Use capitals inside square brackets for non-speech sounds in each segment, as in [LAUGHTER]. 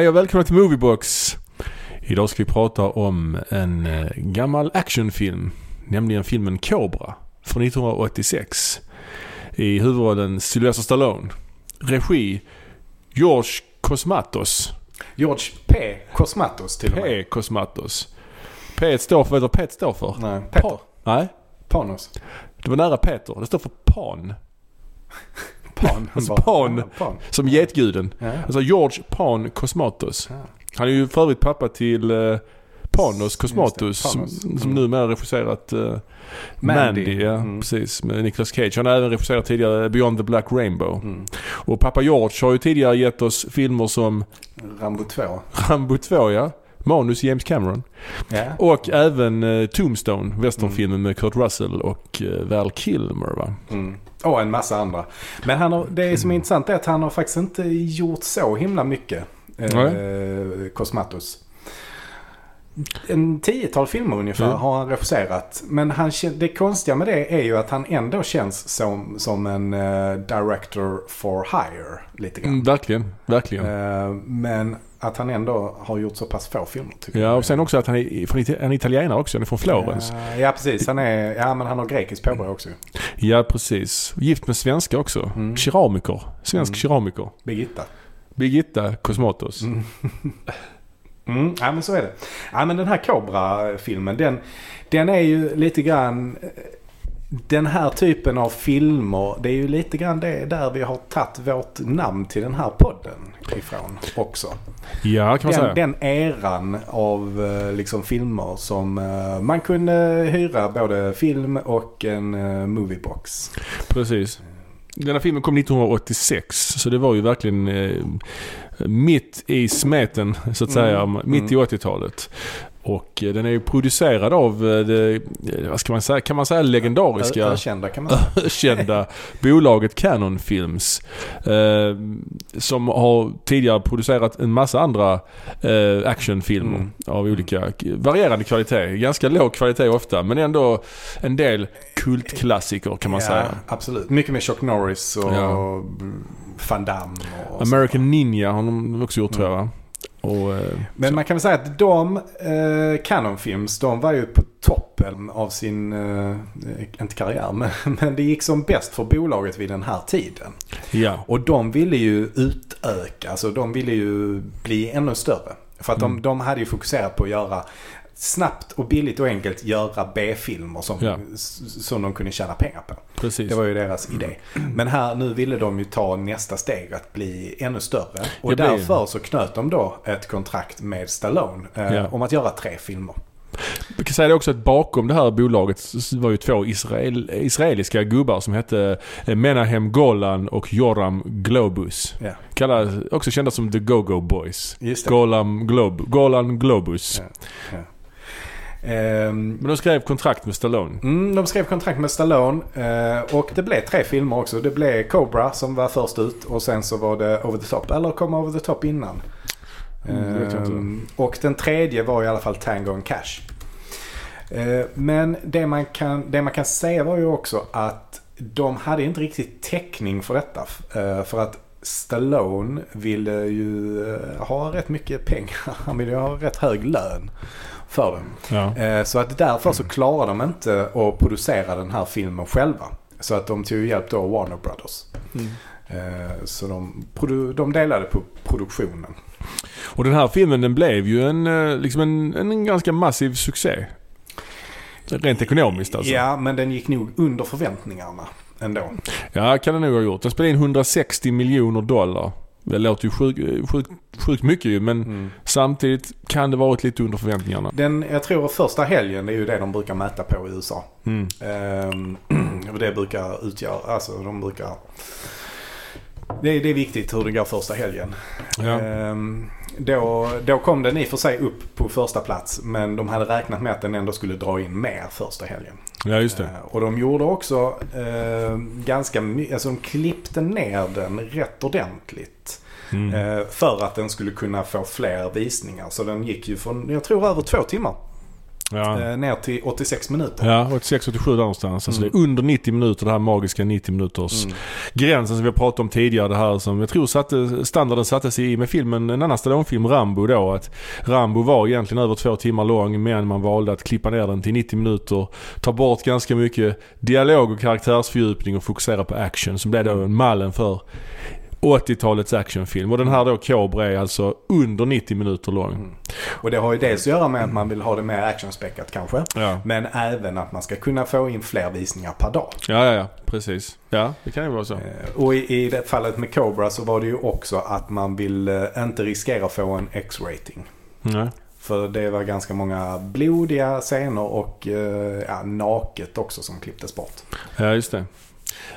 Hej och välkomna till Moviebox. Idag ska vi prata om en eh, gammal actionfilm. Nämligen filmen Cobra från 1986. I huvudrollen Sylvester Stallone. Regi George Cosmatos. George P. Cosmatos till och med. P. Cosmatos. P står för, vad heter P står för? Nej, Peter. Pa- Nej, Panos. det var nära Peter. Det står för Pan. Pan. Alltså Pan. Ja, Pan. Som getguden. Ja. Alltså George Pan Cosmatos. Ja. Han är ju för övrigt pappa till eh, Panos Cosmatos som, Panos. som Mm. numera regisserat uh, Mandy. Mandy. ja, Mm. precis, med Nicolas Cage. Han har även regisserat tidigare Beyond the Black Rainbow. Mm. Och pappa George har ju tidigare gett oss filmer som Rambo 2. Rambo 2 ja. Manus James Cameron. Ja. Och även eh, Tombstone, westernfilmen med Kurt Russell och uh, Val Kilmer va? Mm. Och en massa andra. Men han har, det som är intressant är att han har faktiskt inte gjort så himla mycket. Eh, Cosmatos. En tiotal filmer ungefär Mm. har han regisserat. Men han, det konstiga med det är ju att han ändå känns som, som en eh, director for hire. Lite grann. Mm, verkligen, verkligen. Eh, men att han ändå har gjort så pass få filmer tycker Ja jag. och sen också att han är, från, är italienare också, han är från Florens. Ja, ja precis. Han är, ja men han har grekiskt påbrå också. Ja precis. Gift med svenska också. Mm. Keramiker. Svensk Mm. keramiker. Birgitta. Birgitta Cosmatos. Mm. [LAUGHS] Mm, ja men så är det. Ja men den här Cobra-filmen den, den är ju lite grann den här typen av filmer, det är ju lite grann det där vi har tagit vårt namn till den här podden ifrån också. Ja kan man säga. Den, den eran av eh, liksom filmer som eh, man kunde hyra både film och en eh, moviebox. Precis. Den här filmen kom 1986 så det var ju verkligen eh, mitt i smeten så att säga. Mm. Mitt i 80-talet. Och eh, den är ju producerad av eh, det, eh, vad ska man säga, kan man säga legendariska Ökända kan man säga. [LAUGHS] kända bolaget Canon Films. Eh, som har tidigare producerat en massa andra eh, actionfilmer Mm. av olika varierande kvalitet. Ganska låg kvalitet ofta men ändå en del kultklassiker kan man ja, säga. Absolut. Mycket med Chuck Norris och Ja. Van Damme. Och American Ninja har de också gjort tror jag va? Och, eh, Men man kan väl säga att de, eh, Canon Films, de var ju på toppen av sin, eh, inte karriär, men, [LAUGHS] men det gick som bäst för bolaget vid den här tiden. ja. Och de ville ju utöka, alltså de ville ju bli ännu större. För att de, Mm. de hade ju fokuserat på att göra snabbt och billigt och enkelt göra B-filmer som, Ja. som de kunde tjäna pengar på. Precis. Det var ju deras idé. Men här nu ville de ju ta nästa steg att bli ännu större. Och blir- därför så knöt de då ett kontrakt med Stallone eh, Ja. om att göra tre filmer. Vi kan säga det också att bakom det här bolaget var ju två israel, israeliska gubbar som hette eh, Menahem Golan och Joram Globus. Ja. Kallade, också kända som The Go-Go Boys. Golan, Glob, Golan Globus. Ja. Ehm, Men de skrev kontrakt med Stallone. Mm, de skrev kontrakt med Stallone eh, och det blev tre filmer också. Det blev Cobra som var först ut och sen så var det Over the Top. Eller kom Over the Top innan? Mm. Ehm, och den tredje var i alla fall Tango and Cash. Eh, men det man, kan, det man kan säga var ju också att de hade inte riktigt täckning för detta. Eh, för att Stallone ville ju ha rätt mycket pengar. [LAUGHS] Han ville ju ha rätt hög lön för den. Ja. Eh, Så att därför så klarar de inte att producera den här filmen själva. Så att de tog hjälp då av Warner Brothers. Mm. Eh, Så de, de delade på produktionen. Och den här filmen den blev ju en, eh, liksom en, en ganska massiv succé. Rent ekonomiskt alltså. Ja, men den gick nog under förväntningarna ändå. Ja, kan det nog ha gjort. Den spelade in 160 miljoner dollar. Det låter ju sjukt sjuk, sjuk mycket ju men Mm. samtidigt kan det varit lite under förväntningarna. Den, jag tror första helgen är ju det de brukar mäta på i USA. Mm. Ehm, det brukar utgöra, alltså de brukar... Det är, det är viktigt hur det går första helgen. Ja. Ehm, då, då kom den i och för sig upp på första plats men de hade räknat med att den ändå skulle dra in mer första helgen. ja, just det. Eh, och de gjorde också eh, ganska mycket, alltså de klippte ner den rätt ordentligt. Mm. Eh, för att den skulle kunna få fler visningar. Så den gick ju från, jag tror över två timmar. Ja. Eh, ner till 86 minuter. Ja, 86-87 där någonstans. Alltså Mm. det är under 90 minuter, det här magiska 90 minuters Mm. gränsen som vi har pratat om tidigare. Det här som jag tror satte, standarden sattes i med filmen, en annan Stallone-film, Rambo då. Att Rambo var egentligen över två timmar lång men man valde att klippa ner den till 90 minuter. Ta bort ganska mycket dialog och karaktärsfördjupning och fokusera på action. Så blev då mallen för 80-talets actionfilm. Och den här då, Cobra, är alltså under 90 minuter lång. Mm. Och det har ju dels att göra med att man vill ha det mer actionspäckat kanske. Ja. Men även att man ska kunna få in fler visningar per dag. Ja, ja, ja. Precis. Ja, det kan ju vara så. Eh, Och i, i det fallet med Cobra så var det ju också att man vill eh, inte riskera att få en X-rating. Nej. För det var ganska många blodiga scener och eh, ja, naket också som klipptes bort. Ja, just det.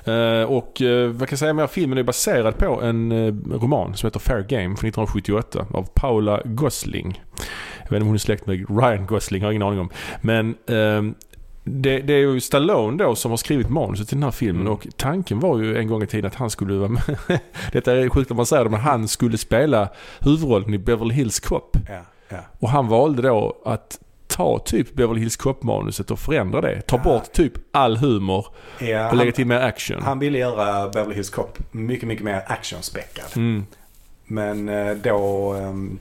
Eh, och uh, vad kan jag säga mer? Filmen är baserad på en eh, roman som heter Fair Game från 1978 av Paula Gosling. Jag vet inte om hon är släkt med Ryan Gosling, har ingen aning om. Men ehm, det, det är ju Stallone då som har skrivit manuset till den här filmen Mm. och tanken var ju en gång i tiden att han skulle vara med. [LAUGHS] Detta är sjukt om man säger det men han skulle spela huvudrollen i Beverly Hills Cop. Ja, ja. Och han valde då att ta typ Beverly Hills Cop-manuset och förändra det. Ta Ja. bort typ all humor Ja, och lägga till mer action. han ville göra Beverly Hills Cop mycket, mycket mer actionspäckad. Mm. Men eh, då... ehm,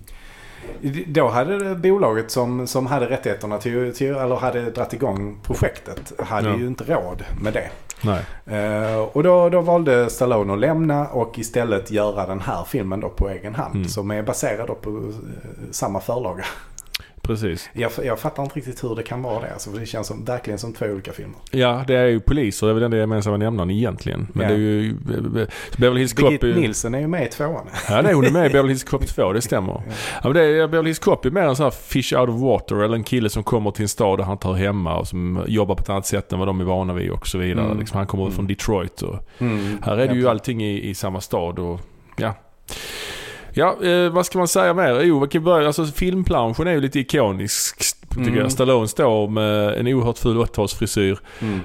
Då hade bolaget som, som hade rättigheterna till, till, eller hade dragit igång projektet, hade Ja. ju inte råd med det. Eh, och då, då valde Stallone att lämna och istället göra den här filmen då på egen hand. Mm. Som är baserad på eh, samma förlaga. Precis. Jag, jag fattar inte riktigt hur det kan vara det. Alltså, för det känns som, verkligen som två olika filmer. Ja, det är ju poliser. Det är väl den gemensamma nämnaren egentligen. Men Ja. det är ju... eh, Beverly Hills Cop... Birgit är- Nilsson är ju med i tvåan. Ja, nej, hon är med i Beverly Hills Cop [LAUGHS] 2, det stämmer. Ja. Ja, men det är, Beverly Hills Cop är mer en sån här fish out of water. Eller en kille som kommer till en stad där han tar hemma och som jobbar på ett annat sätt än vad de är vana vid och så vidare. Mm. Liksom, han kommer Mm. från Detroit och Mm. Här är det ju allting i, i samma stad och ja. Ja, eh, vad ska man säga mer? Jo, vi kan börja. Alltså filmplanschen är ju lite ikonisk tycker Mm. jag. Stallone står med en oerhört ful 80-talsfrisyr, Mm.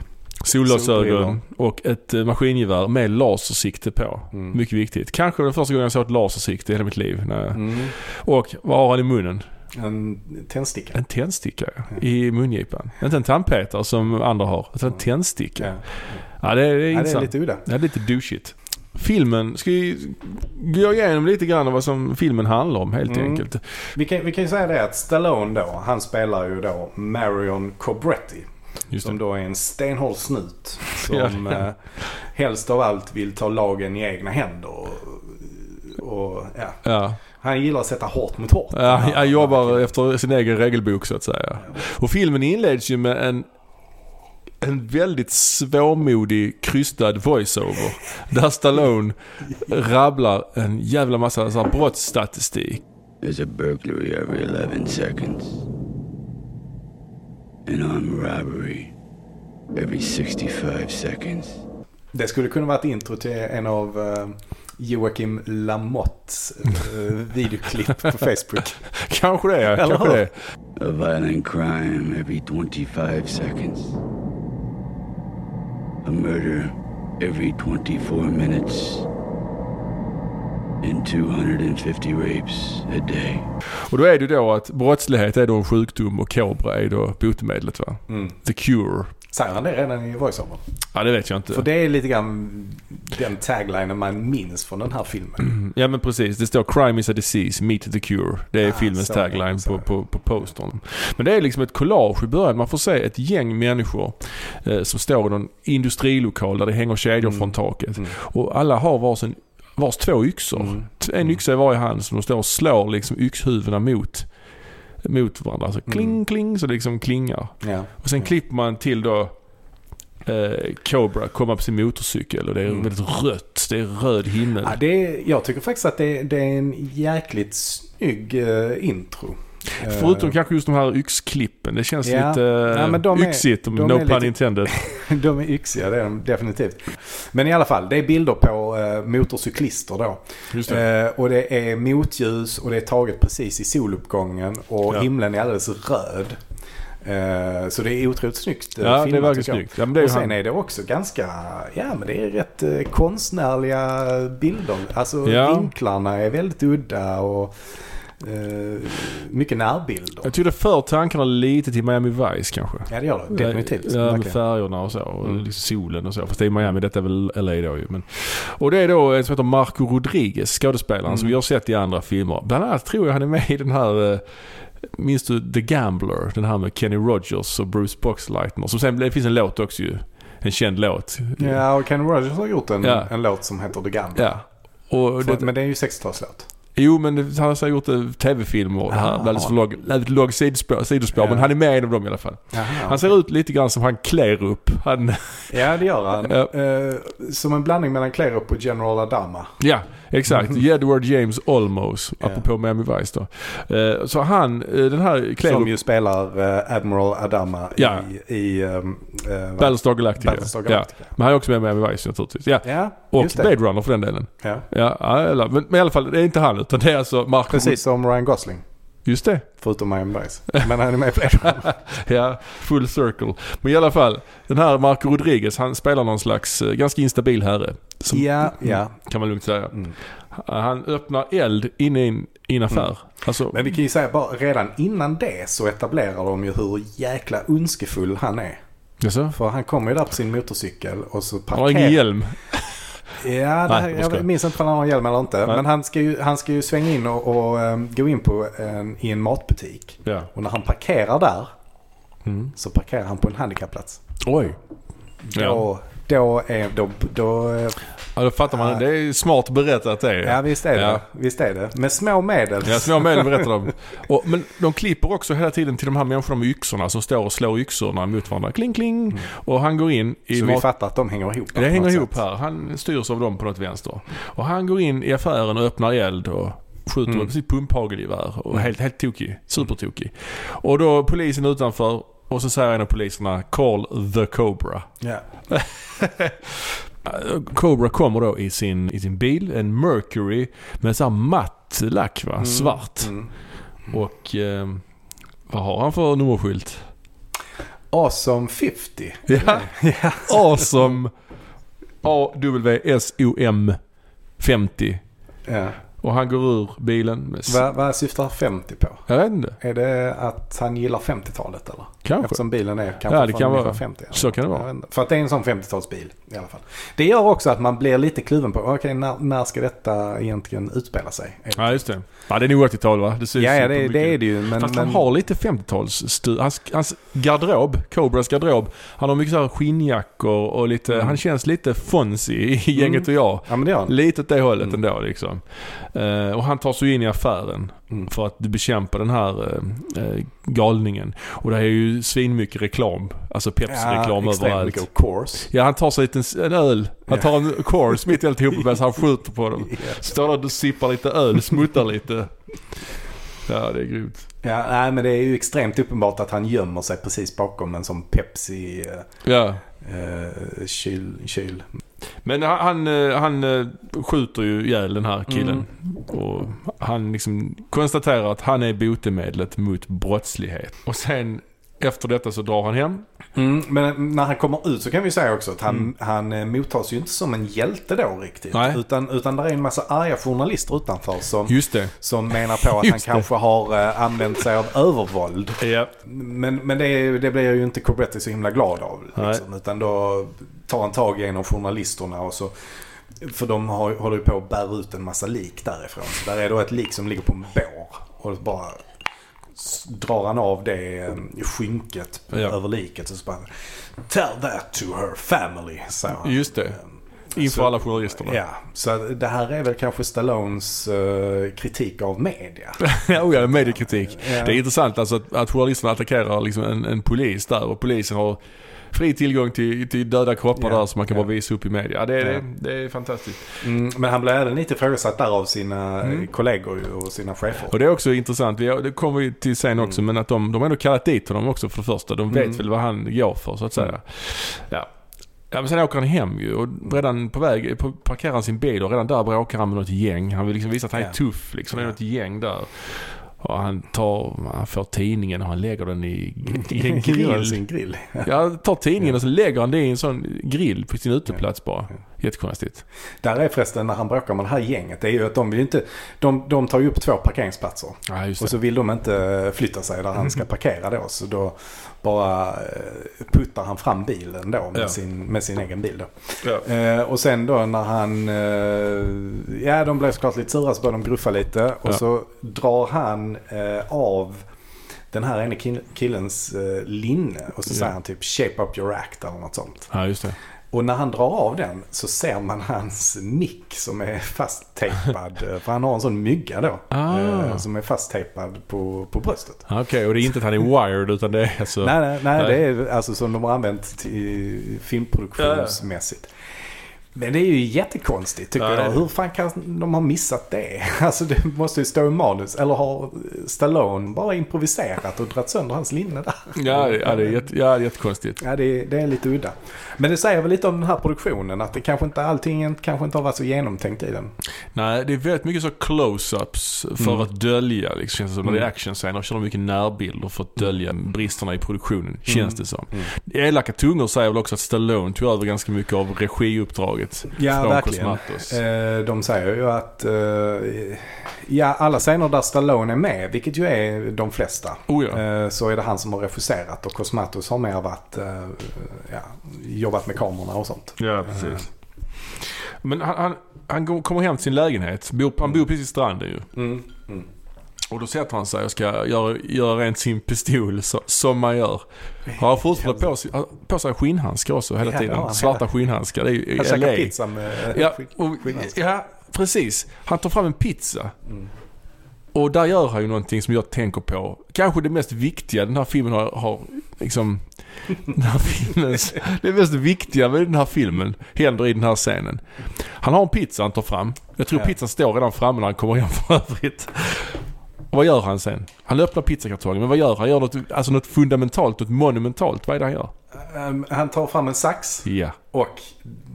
solglasögon och ett eh, maskingevär med lasersikte på. Mm. Mycket viktigt. Kanske den första gången jag såg ett lasersikte i hela mitt liv. Mm. Och vad har han i munnen? En tändsticka. En tändsticka ja. i mungipan. Inte en tandpetare som andra har, utan en tändsticka. Ja. Ja, det är, det är Ja, det är lite udda. Ja, lite douchigt. Filmen, ska vi gå igenom lite grann vad som filmen handlar om helt Mm. enkelt. Vi kan, vi kan ju säga det att Stallone då, han spelar ju då Marion Cobretti. Som då är en stenhård snut. [LAUGHS] Ja, Som ja. eh, helst av allt vill ta lagen i egna händer. Och, och, ja. Ja. Han gillar att sätta hårt mot hårt. Ja, han jobbar efter sin egen regelbok så att säga. Och filmen inleds ju med en en väldigt svårmodig krystad voiceover. Där Stallone rabblar en jävla massa så här brottsstatistik. There's a burglary every 11 seconds. An armed robbery every 65 seconds. Det skulle kunna vara ett intro till en av eh, Joakim Lamotts eh, videoklipp på Facebook. [LAUGHS] Kanske det ja, kanske det. A violent crime every 25 seconds. A murder every 24 minutes. And 250 rapes a day. Och då är det ju då att brottslighet är då en sjukdom och kobra är då botemedlet va? Mm. The cure. Säger han det redan i voiceovern? Ja det vet jag inte. För det är lite grann den taglinen man minns från den här filmen. Ja men precis. Det står “Crime is a disease, meet the cure”. Det är Ah, filmens tagline på, på, på postern. Men det är liksom ett collage i början. Man får se ett gäng människor eh, som står i någon industrilokal där det hänger kedjor Mm. från taket. Mm. Och alla har varsin, vars två yxor. Mm. En yxa i varje hand som de står och slår liksom yxhuvudena mot, mot varandra. Så kling Mm. kling så det liksom klingar. Ja. Och sen Mm. klipper man till då eh, Cobra komma på sin motorcykel och det är Mm. väldigt rött. Det är röd himmel. Ja, det är, jag tycker faktiskt att det, det är en jäkligt snygg eh, intro. Eh, Förutom kanske just de här yxklippen. Det känns Ja. lite Ja, men de är- yxigt. om de no är pun intended. [LAUGHS] de är yxiga, det är de definitivt. Men i alla fall, det är bilder på eh, motorcyklister då. Det. Eh, och det är motljus och det är taget precis i soluppgången och Ja. himlen är alldeles röd. Eh, så det är otroligt snyggt eh, ja, det är filmat, verkligen snyggt. Ja, men det är och sen han. är det också ganska, ja men det är rätt eh, konstnärliga bilder. Alltså Ja. vinklarna är väldigt udda och eh, mycket närbilder. Jag tycker det för tankarna lite till Miami Vice kanske. Ja det gör det, definitivt. Ja, med färgerna och så. Och Mm. liksom solen och så. Fast det är Miami, detta är väl LA då ju. Men, och det är då en som heter Marco Rodriguez, skådespelaren Mm. som vi har sett i andra filmer. Bland annat tror jag han är med i den här eh, Minns du The Gambler? Den här med Kenny Rogers och Bruce Boxleitner. Som sen, det finns en låt också ju. En känd låt. Ja, och Kenny Rogers har gjort en, Ja. en låt som heter The Gambler. Ja. Och För, det, men det är ju 60-talslåt. Jo men det, han har gjort eh, tv-filmer och det här. Ah. Alldeles för låg, sidospår, sidospår Ja. men han är med i en av dem i alla fall. Jaha, Han ser ut lite grann som han klär upp. Han, Ja, det gör han. Ja. Eh, som en blandning mellan Klerup och General Adama. ja, exakt. [LAUGHS] Edward James Olmos, Ja. apropå Miami Vice då. Eh, Så han, eh, den här klär Som ju spelar eh, Admiral Adama Ja. i, i um, uh, Battlestar Galactica. Battlestar Ja. Galactica. Men han är också med i Miami Vice naturligtvis. Ja. Ja, Och. Blade Runner för den delen. Ja. Ja, ja, eller- men, men i alla fall, det är inte han utan det är alltså Marco. Precis som Ryan Gosling. Just det. Förutom Miami Vice. Men han är med Blade [LAUGHS] Runner. Ja, full circle. Men i alla fall, den här Marco Rodriguez, han spelar någon slags eh, ganska instabil herre. Som, Ja, ja. Kan man lugnt säga. Mm. Han öppnar eld inne i en, i en affär. Alltså, Men vi kan ju säga bara redan innan det så etablerar de ju hur jäkla ondskefull han är. jaså? För han kommer ju där på sin motorcykel och så Han parkerar... har ingen hjälm. Ja, det här, Nej, jag minns inte om han har hjälm eller inte. Nej. Men han ska ju, han ska ju svänga in och, och ehm, gå in på en, i en matbutik. Ja. Och när han parkerar där Mm. så parkerar han på en handikappplats. Oj. Ja. Då, är... Då, då, ja, då fattar man. Det är smart berättat det. ja, visst är det. Ja. Visst är det. Med små medel. Ja, små medel berättar de. Och, men de klipper också hela tiden till de här människorna med yxorna som står och slår yxorna mot varandra. Kling, kling. Och han går in i Mm. Så vi fattar att de hänger ihop. Det hänger ihop sätt. här. Han styrs av dem på något vänster. Och han går in i affären och öppnar eld och skjuter Mm. sitt pumphagelgevär. Och helt, helt tokig. Supertokig. Och då polisen utanför och så säger en av poliserna Call the Cobra. Ja. [LAUGHS] Cobra kommer då i sin, i sin bil, en Mercury med så här matt lack va? Svart. Mm. Och eh, vad har han för nummerskylt? Awesome 50. [LAUGHS] Ja. [LAUGHS] ja. Awesome A-W-S-O-M 50. ja. Och han går ur bilen Vad, vad syftar 50 på? Jag vet inte. Är det att han gillar 50-talet eller? Kanske. Eftersom bilen är kanske Ja, det från kan vara. 1950. eller? Så kan det vara. För att det är en sån 50-talsbil i alla fall. Det gör också att man blir lite kluven på, okej när, när ska detta egentligen utspela sig? Ja, just det. Ja, det är nog 80-tal va? Det ja, ja det, det är det ju. Men, Fast men, han har lite 50-tals hans, hans garderob, Cobras garderob. Han har mycket så här skinnjackor och lite, Mm. han känns lite Fonzie i gänget och jag. Ja men det gör han. Lite åt det hållet Mm. ändå liksom. Eh, och han tar sig in i affären Mm. för att bekämpa den här eh, eh, galningen. Och det är ju svinmycket reklam. Alltså Pepsi-reklam extremt överallt. mycket of course. Ja, han tar sig en, en öl. Han tar en course mitt i alltihopa medan han skjuter på dem. [LAUGHS] Ja. Står där och sippar lite öl, smuttar lite. Ja, det är grymt. Ja, nej men det är ju extremt uppenbart att han gömmer sig precis bakom en sån Pepsi eh, Ja. eh, kyl, kyl. Men han, han, eh, eh, skjuter ju ihjäl den här killen. Och han liksom konstaterar att han är botemedlet mot brottslighet. Och sen efter detta så drar han hem. Mm, men när han kommer ut så kan vi säga också att han, Mm. han eh, mottas ju inte som en hjälte då riktigt. Nej. Utan, utan där är en massa arga journalister utanför som, Just det. som menar på att han Just det. kanske har eh, använt sig av övervåld. Ja. Men, men det, det blir ju inte Corbett så himla glad av. Liksom, utan då tar han tag i en av journalisterna och så för de har, håller ju på att bära ut en massa lik därifrån. Så där är då ett lik som ligger på en bår. Och bara drar han av det eh, skynket Ja. över liket. Och så bara Tell that to her family, säger han. Just det. Inför Så- alla journalisterna. Ja, så det här är väl kanske Stallones eh, kritik av media. [LAUGHS] Ja, oh ja, mediekritik. Ja. Det är intressant alltså att, att journalisterna attackerar liksom en, en polis där och polisen har fri tillgång till, till döda kroppar Ja, där som man kan ja. bara visa upp i media. Ja, det, är, Ja. det är fantastiskt. Mm, men han blir även lite ifrågasatt där av sina Mm. eh, kollegor ju och sina chefer. Och det är också intressant, det kommer vi till sen också, men att de, de har ändå kallat dit honom också för det första. De vet Mm. väl vad han går för så att säga. Mm. Ja. Ja men sen åker han hem ju och redan på väg, på, parkerar han sin bil och redan där bråkar han med något gäng. Han vill liksom visa att han är tuff liksom. Det är något gäng där. Och han, tar, han får tidningen och han lägger den i, [LAUGHS] i en Grill. grill. sin grill. Ja, han tar tidningen och så lägger han det i en sån grill på sin uteplats bara. Jättekonstigt. Där är förresten när han bråkar med det här gänget. Det är ju att de vill inte... De, de tar ju upp två parkeringsplatser. Ja, Och så vill de inte flytta sig där han ska [LAUGHS] parkera då. Så då bara eh, puttar han fram bilen då med, Ja. sin, med sin egen bil då. Ja. Eh, och sen då när han... Eh, ja, de blev såklart lite sura så började de gruffa lite. Och Ja. så drar han eh, av den här ene kill- killens eh, linne. Och så säger han typ shape up your act eller något sånt. ja, just det. Och när han drar av den så ser man hans mick som är fasttejpad. [LAUGHS] för han har en sån mygga då. Ah. eh, Som är fasttejpad på, på bröstet. Okej, och det är inte att han är [LAUGHS] wired utan det är alltså... Nej, nej, nej, nej. det är alltså som de har använt filmproduktionsmässigt. Men det är ju jättekonstigt tycker Ja, jag. Hur fan kan de ha missat det? [LAUGHS] Alltså det måste ju stå i manus. Eller har Stallone bara improviserat och dragit sönder hans linne där? Ja, ja, det är jätte, ja, det är jättekonstigt. Ja, det är, det är lite udda. Men det säger väl lite om den här produktionen. Att det kanske inte, allting kanske inte har varit så genomtänkt i den. Nej, det är väldigt mycket så close-ups för Mm. att dölja, liksom, känns det som. När det är Mm. actionscener kör de mycket närbilder för att dölja bristerna i produktionen, känns det som. Mm. Elaka tungor säger väl också att Stallone tog över ganska mycket av regiuppdraget Ja, från verkligen. Eh, de säger ju att eh, ja, alla scener där Stallone är med, vilket ju är de flesta, Oh ja. eh, så är det han som har regisserat och Cosmatos har mer varit, eh, ja, jobbat med kamerorna och sånt. Ja, precis. Men han, han, han går- kommer hem till sin lägenhet. Bor, han bor precis vid stranden ju. Mm. Mm. Och då sätter han sig och ska göra, göra rent sin pistol så, som man gör. Har han fortfarande på sig, på sig skinnhandskar också hela Ja, tiden. han. Svarta skinnhandskar. Det är ju Han käkar LA. pizza med Ja, skinn- och, ja, precis. Han tar fram en pizza. Mm. Och där gör han ju någonting som jag tänker på. Kanske det mest viktiga den här filmen har, har liksom... [LAUGHS] Den här filmens, det mest viktiga med den här filmen händer i den här scenen. Han har en pizza han tar fram. Jag tror Ja. pizzan står redan framme när han kommer hem för övrigt. Och vad gör han sen? Han öppnar pizzakartongen, men vad gör han? Han gör något, alltså något fundamentalt, något monumentalt. Vad är det han gör? Um, han tar fram en sax Ja. och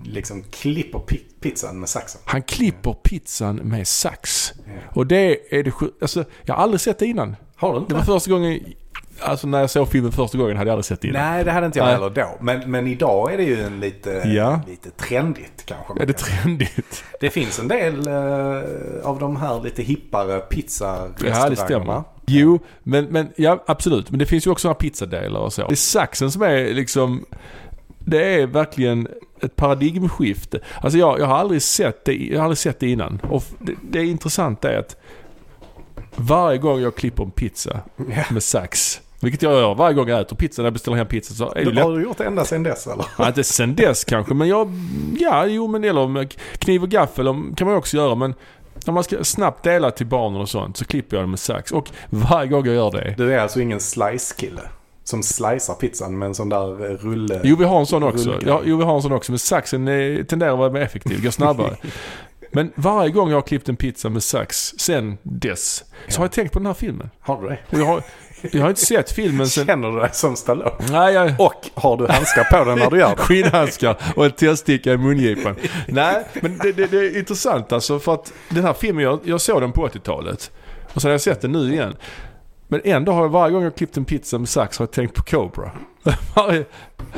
liksom klipper pi- pizzan med saxen. Han klipper pizzan med sax. Ja. Och det är det alltså, Jag har aldrig sett det innan. Har du Det inte? var första gången, alltså när jag såg filmen första gången hade jag aldrig sett det innan. Nej, det hade inte jag Nej. heller då. Men, men idag är det ju en lite, Ja. lite trendigt kanske. Är det trendigt? Det finns en del eh, av de här lite hippare pizzarestaurangerna. Ja, det stämmer. Jo, men, men ja absolut. Men det finns ju också några pizzadelar och så. Det är saxen som är liksom... Det är verkligen ett paradigmskifte. Alltså jag, jag har aldrig sett det, jag har aldrig sett det innan. Och det, det är intressant är att varje gång jag klipper en pizza med sax, vilket jag gör varje gång jag äter pizza, när jag beställer hem pizza så är det har du gjort det ända sedan dess eller? Ja, inte sen dess kanske, men jag... Ja, jo men eller kniv och gaffel kan man också göra, men när man ska snabbt dela till barnen och sånt så klipper jag det med sax. Och varje gång jag gör det... Du är alltså ingen slice-kille? Som slicear pizzan med en sån där rulle... Jo, vi har en sån också. Ja, jo, vi har en sån också, men saxen eh, tenderar att vara mer effektiv, går snabbare. [LAUGHS] Men varje gång jag har klippt en pizza med sax sen dess, så har jag tänkt på den här filmen. Har du det? Och jag har, jag har inte sett filmen sen... Känner du dig som Stallone? Nej, jag... Och har du handskar på dig när du gör det? Skinnhandskar och en tändsticka i mungipan. Nej, men det, det, det är intressant alltså för att den här filmen, jag, jag såg den på 80-talet. Och sen har jag sett den nu igen. Men ändå har jag varje gång jag klippt en pizza med sax har jag tänkt på Cobra. [LAUGHS]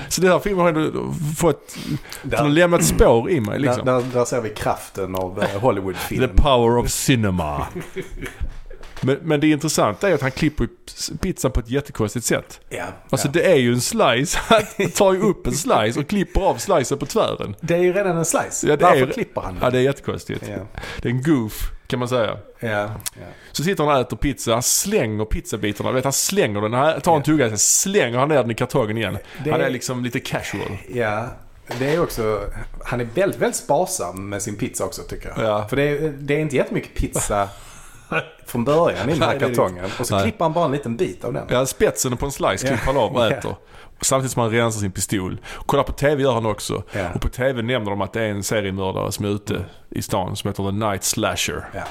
Så den här filmen har ändå fått, den Där, lämnat spår i mig där, liksom. där, där ser vi kraften av eh, The Hollywoodfilm. power of cinema. Men, men det intressanta är att han klipper pizzan på ett jättekonstigt sätt. Ja, Alltså ja. det är ju en slice. [LAUGHS] Han tar ju upp en slice och klipper av slicen på tvären. Det är ju redan en slice. Ja, det Varför är- klipper han Ja, det är jättekonstigt. Ja, Det är en goof, kan man säga. ja, ja. Så sitter han och äter pizza, han slänger pizzabitarna. Vet, han slänger den, han tar en tugga, sen slänger han ner den i kartongen igen. Det- Han är liksom lite casual. Ja, det är också... Han är väldigt, väldigt sparsam med sin pizza också tycker jag. Ja. För det är, det är inte jättemycket pizza [LAUGHS] från början i den här kartongen. Och så Nej. klipper han bara en liten bit av den. Ja, spetsen på en slice klipper han av och äter. Samtidigt som han rensar sin pistol. Kolla på TV gör han också. Ja. Och på TV nämner de att det är en seriemördare som är ute i stan som heter The Night Slasher. Ja.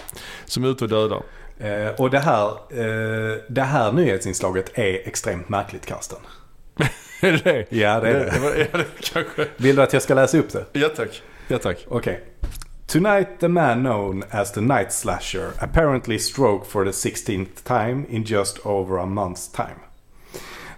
Som är ute och dödar. Eh, och det här, eh, det här nyhetsinslaget är extremt märkligt Karsten. [LAUGHS] är det det? Ja, det är det. det, var- ja, det kanske. Vill du att jag ska läsa upp det? Ja tack. Ja tack. Okej. Tonight the man known as the Night Slasher apparently stroked for the 16th time in just over a month's time.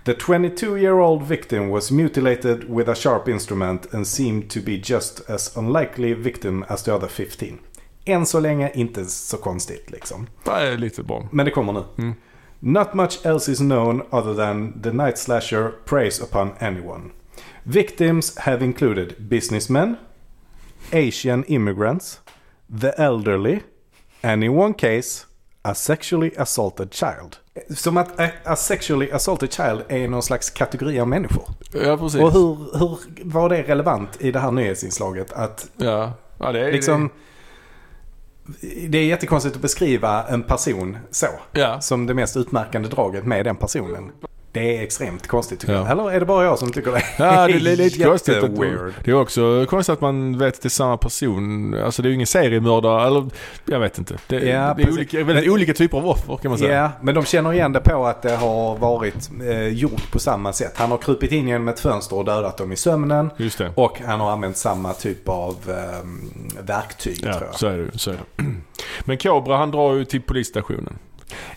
The 22 year old victim was mutilated with a sharp instrument and seemed to be just as unlikely a victim as the other 15. Än så länge inte så konstigt liksom. Det är lite bra. Men det kommer nu. Mm. Not much else is known other than the night slasher preys upon anyone. Victims have included businessmen, Asian immigrants, the elderly, and in one case, a sexually assaulted child. Som att a, a sexually assaulted child är någon slags kategori av människor. Ja, precis. Och hur, hur var det relevant i det här nyhetsinslaget? Att Ja, ja det är liksom... Det är jättekonstigt att beskriva en person så. Ja. Som det mest utmärkande draget med den personen. Det är extremt konstigt tycker Ja. jag. Eller är det bara jag som tycker det? Ja, det är [LAUGHS] lite konstigt. Att, det är också konstigt att man vet att det är samma person. Alltså det är ju ingen seriemördare eller jag vet inte. Det, Ja, det är olika, väldigt olika typer av offer kan man säga. Ja, men de känner igen det på att det har varit eh, gjort på samma sätt. Han har krupit in genom ett fönster och dödat dem i sömnen. Just det. Och han har använt samma typ av eh, verktyg tror Ja, jag. så är det, så är det. [CLEARS THROAT] Men Cobra han drar ju till polisstationen.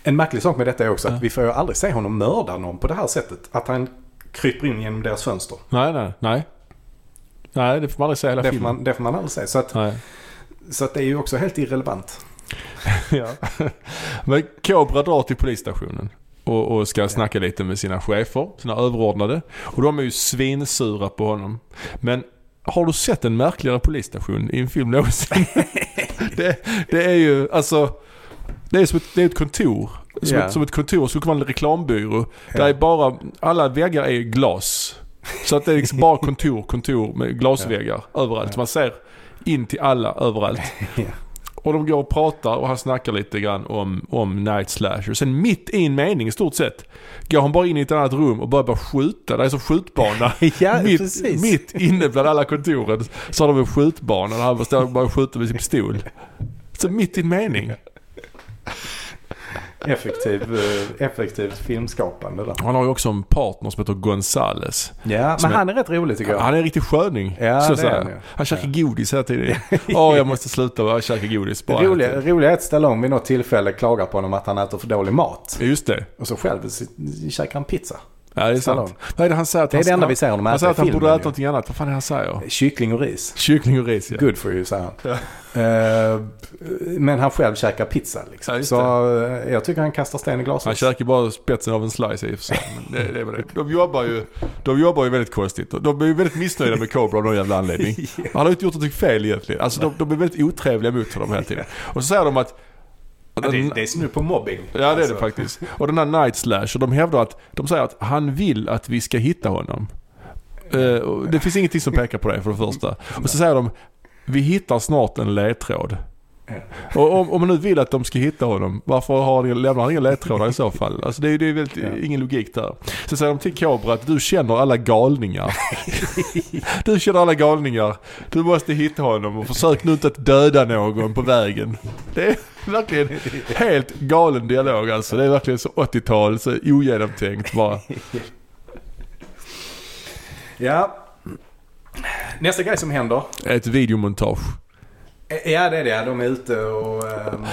En märklig sak med detta är också att Ja. vi får ju aldrig se honom mörda någon på det här sättet. Att han kryper in genom deras fönster. Nej, nej, nej. Nej, det får man aldrig säga hela Det får, filmen. man, det får man aldrig se. Så att, Nej. så att det är ju också helt irrelevant. [LAUGHS] Ja. Men Cobra drar till polisstationen. Och, och ska snacka lite med sina chefer, sina överordnade. Och de är ju svinsura på honom. Men har du sett en märkligare polisstation i en film någonsin? [LAUGHS] [LAUGHS] det, det är ju, alltså. Det är som ett, det är ett kontor. Som, Ja. ett, som ett kontor skulle kunna vara en reklambyrå. Där Ja. är bara, alla väggar är glas. Så att det är liksom bara kontor, kontor med glasväggar överallt. Så man ser in till alla överallt. [LAUGHS] Och de går och pratar och han snackar lite grann om, om Night Slasher. Sen mitt i en mening i stort sett går han bara in i ett annat rum och börjar bara skjuta. Det är som skjutbana. [LAUGHS] Ja, mitt, precis. mitt inne bland alla kontoren så har de en skjutbana där han står och bara skjuter med sin pistol. Så mitt i en mening. [LAUGHS] Effektiv, eh, effektivt filmskapande där. Han har ju också en partner som heter Gonzales. Ja, men han är rätt rolig tycker jag. Han är en riktig sköning. Ja, så det säga. han. Han käkar godis hela tiden. [LAUGHS] Åh, jag måste sluta käka godis. Bara Det roliga, roliga är att Stallone vid något tillfälle klagar på honom att han äter för dålig mat. Ja, Just det. Och så själv käkar han pizza. Ja, det är sant. Vad är det han säger? Att Det är han, det enda han, vi ser honom Han äta säger i att han borde äta någonting annat. Vad fan är det han säger? Kyckling och ris. Kyckling och ris ja. Good for you, säger han. Eh, men han själv käkar pizza liksom. Ja, så eh, jag tycker han kastar sten i glashus. Han käkar bara spetsen av en slice i och för sig. Men det, det är det. [LAUGHS] De jobbar ju, de jobbar ju väldigt konstigt. De är ju väldigt missnöjda med Cobra av någon jävla anledning. [LAUGHS] Han har ju inte gjort något fel egentligen. Alltså de, de är väldigt otrevliga mot honom hela tiden. [LAUGHS] Och så säger de att... Ja, det, det är snudd på mobbing. Ja det är Alltså. det faktiskt. Och den här Night Slasher, de hävdar att, de säger att han vill att vi ska hitta honom. Och det finns ingenting som pekar på det för det första. Och så säger de, vi hittar snart en ledtråd. Och om, om man nu vill att de ska hitta honom, varför har ni, lämnar han inga ledtrådar i så fall? Alltså det är, det är väldigt, Ja. ingen logik där. Så säger de till Cobra att du känner alla galningar. [LAUGHS] du känner alla galningar. Du måste hitta honom och försök nu inte att döda någon på vägen. Det är verkligen helt galen dialog alltså. Det är verkligen så 80-tal, så ogenomtänkt bara. Ja. Nästa grej som händer. Ett videomontage. Eh, Ja, det är det. De är ute och... ehm,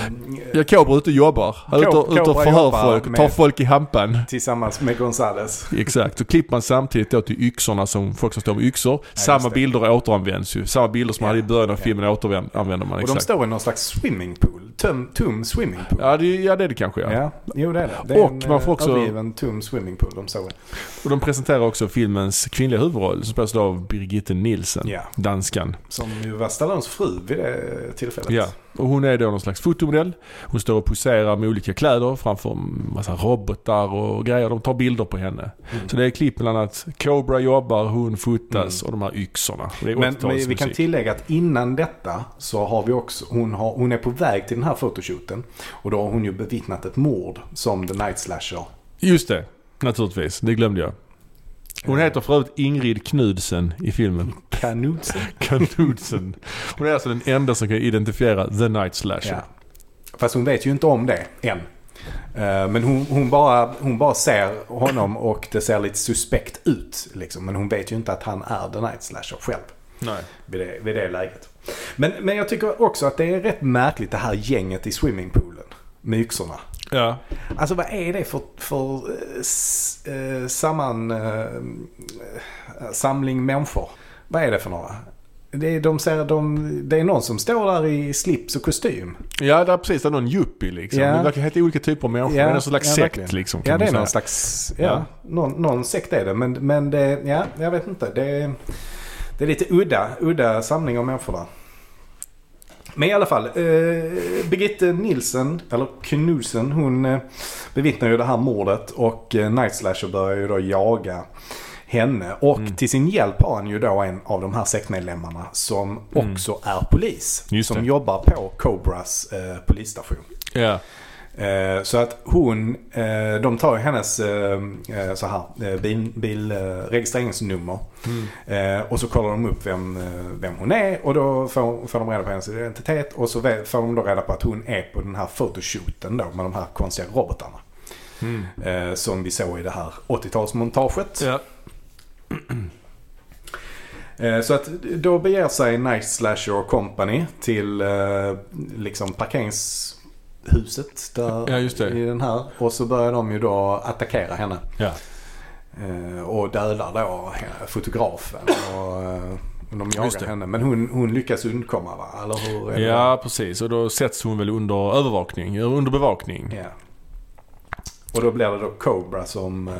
Ja, Cobra är ute och jobbar. Han är ute ute och förhör folk, tar med- folk i hampan. tillsammans med Gonzales. [LAUGHS] Exakt, så klipper man samtidigt då till yxorna som folk som står med yxor. Samma just det. bilder återanvänds ju. Samma bilder som man Ja, hade i början av ja. filmen återanvänder man Och de exakt. står i någon slags swimmingpool. Tum, tum swimmingpool. Ja det, ja det är det kanske ja. Ja, jo det är det. Det är Och en man får eh, också- övergiven tum swimmingpool de såg. Och de presenterar också filmens kvinnliga huvudroll som spelas av Birgitte Nielsen. Ja. Danskan. Som ju var Stallones fru vid det tillfället. Ja, och hon är då någon slags fotomodell. Hon står och poserar med olika kläder framför massa robotar och grejer. De tar bilder på henne. Mm. Så det är klipp bland annat Cobra jobbar, hon fotas och de här yxorna. Men, men vi 80-talsmusik. kan tillägga att innan detta så har vi också, hon, har, hon är på väg till den här fotoshooten. Och då har hon ju bevittnat ett mord som The Night Slasher. Just det, naturligtvis. Det glömde jag. Hon heter för övrigt Ingrid Knudsen i filmen. Kanutsen. [LAUGHS] Knudsen. Hon är alltså den enda som kan identifiera The Night Slasher. Ja. Fast hon vet ju inte om det än. Eh, Men hon, hon, bara, hon bara ser honom och det ser lite suspekt ut. Liksom. Men hon vet ju inte att han är The Night Slasher själv. Nej. Vid det, vid det läget. Men, men jag tycker också att det är rätt märkligt det här gänget i swimmingpoolen. Med yxorna. Ja. Alltså vad är det för, för eh, eh, samman, eh, samling människor? Vad är det för några? Det är, de ser, de, det är någon som står där i slips och kostym. Ja, det är precis. Det är någon yuppie liksom. Ja. Det verkar helt olika typer av människor. Ja, det är någon slags ja, sekt verkligen. liksom. Ja, det är någon slags, ja, Ja. Någon, någon sekt är det. Men, men det, ja, jag vet inte. Det är, det är lite udda, udda samling av människor där. Men i alla fall, eh, Birgitte Nilsen, eller Knudsen, hon eh, bevittnar ju det här mordet och eh, Night Slasher börjar ju då jaga henne. Och Mm. till sin hjälp har han ju då en av de här sektmedlemmarna som Mm. också är polis. Just som det. jobbar på Cobras eh, polisstation. Ja. Eh, Så att hon, eh, de tar hennes eh, eh, så här, bil, bil, registreringsnummer. Mm. Och så kollar de upp vem, vem hon är och då får, får de reda på hennes identitet. Och så får de då reda på att hon är på den här fotoshooten då med de här konstiga robotarna. Mm. Som vi såg i det här 80-talsmontaget. Ja. [CLEARS THROAT] Så att då beger sig Night Slasher Company till eh, liksom parkeringshuset där Ja, just det. i den här. Och så börjar de ju då attackera henne. Ja. Eh, Och dödar då fotografen. Och eh, de Just jagar henne. Men hon, hon lyckas undkomma va? Eller hur? ja, precis. Och då sätts hon väl under övervakning, under bevakning. Ja. Och då blir det då Cobra som, eh,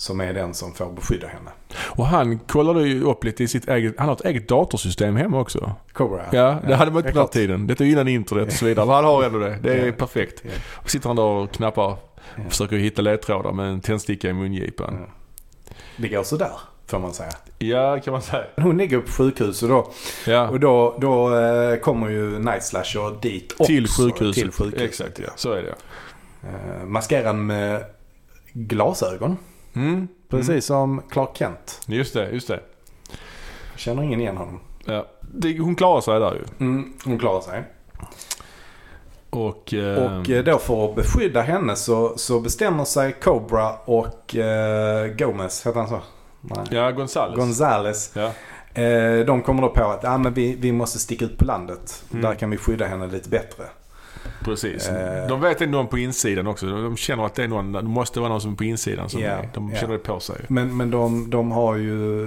som är den som får beskydda henne. Och han kollade ju upp lite i sitt eget, han har ett eget datorsystem hemma också. Cobra Ja, det hade man inte det på den tiden. Detta är ju innan internet och så vidare. Men han har ändå det. Det är Ja. perfekt. Ja. Och sitter han där och knappar. Ja. Försöker hitta ledtrådar med en tändsticka i mungipan. Ja. Det går sådär, får man säga. Ja, kan man säga. Hon ligger på sjukhus och då, Ja, och då, då eh, kommer ju Night Slasher dit också. till sjukhuset. Till sjukhuset Exakt, ja. Så är det. Eh, maskerad med glasögon. Mm. Precis Mm. som Clark Kent. Just det, just det. Känner ingen igen honom. Ja. det. Hon klarar sig där ju. Mm, hon klarar sig. Och... Eh, Och eh, då för att beskydda henne så, så bestämmer sig Cobra och eh, Gomez, heter han så? Nej. Ja, Gonzales. Gonzales. ja. Eh, de kommer då på att ah, men vi, vi måste sticka ut på landet. Mm. Där kan vi skydda henne lite bättre. Precis. Eh. De vet att det är någon på insidan också. De känner att det är någon, det måste vara någon som är på insidan. Som Ja, är, de ja. känner det på sig. Men, men de, de har ju